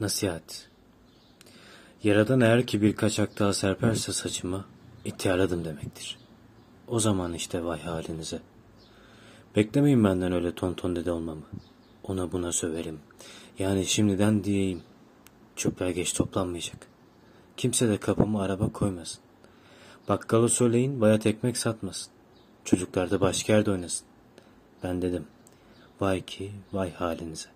Nasihat Yaradan eğer ki birkaç ak daha serperse saçıma, ihtiyarladım demektir. O zaman işte vay halinize. Beklemeyin benden öyle ton ton dede olmamı. Ona buna söverim. Yani şimdiden diyeyim. Çöpler geç toplanmayacak. Kimse de kapıma araba koymasın. Bakkala söyleyin bayat ekmek satmasın. Çocuklar da başka yerde oynasın. Ben dedim. Vay ki vay halinize.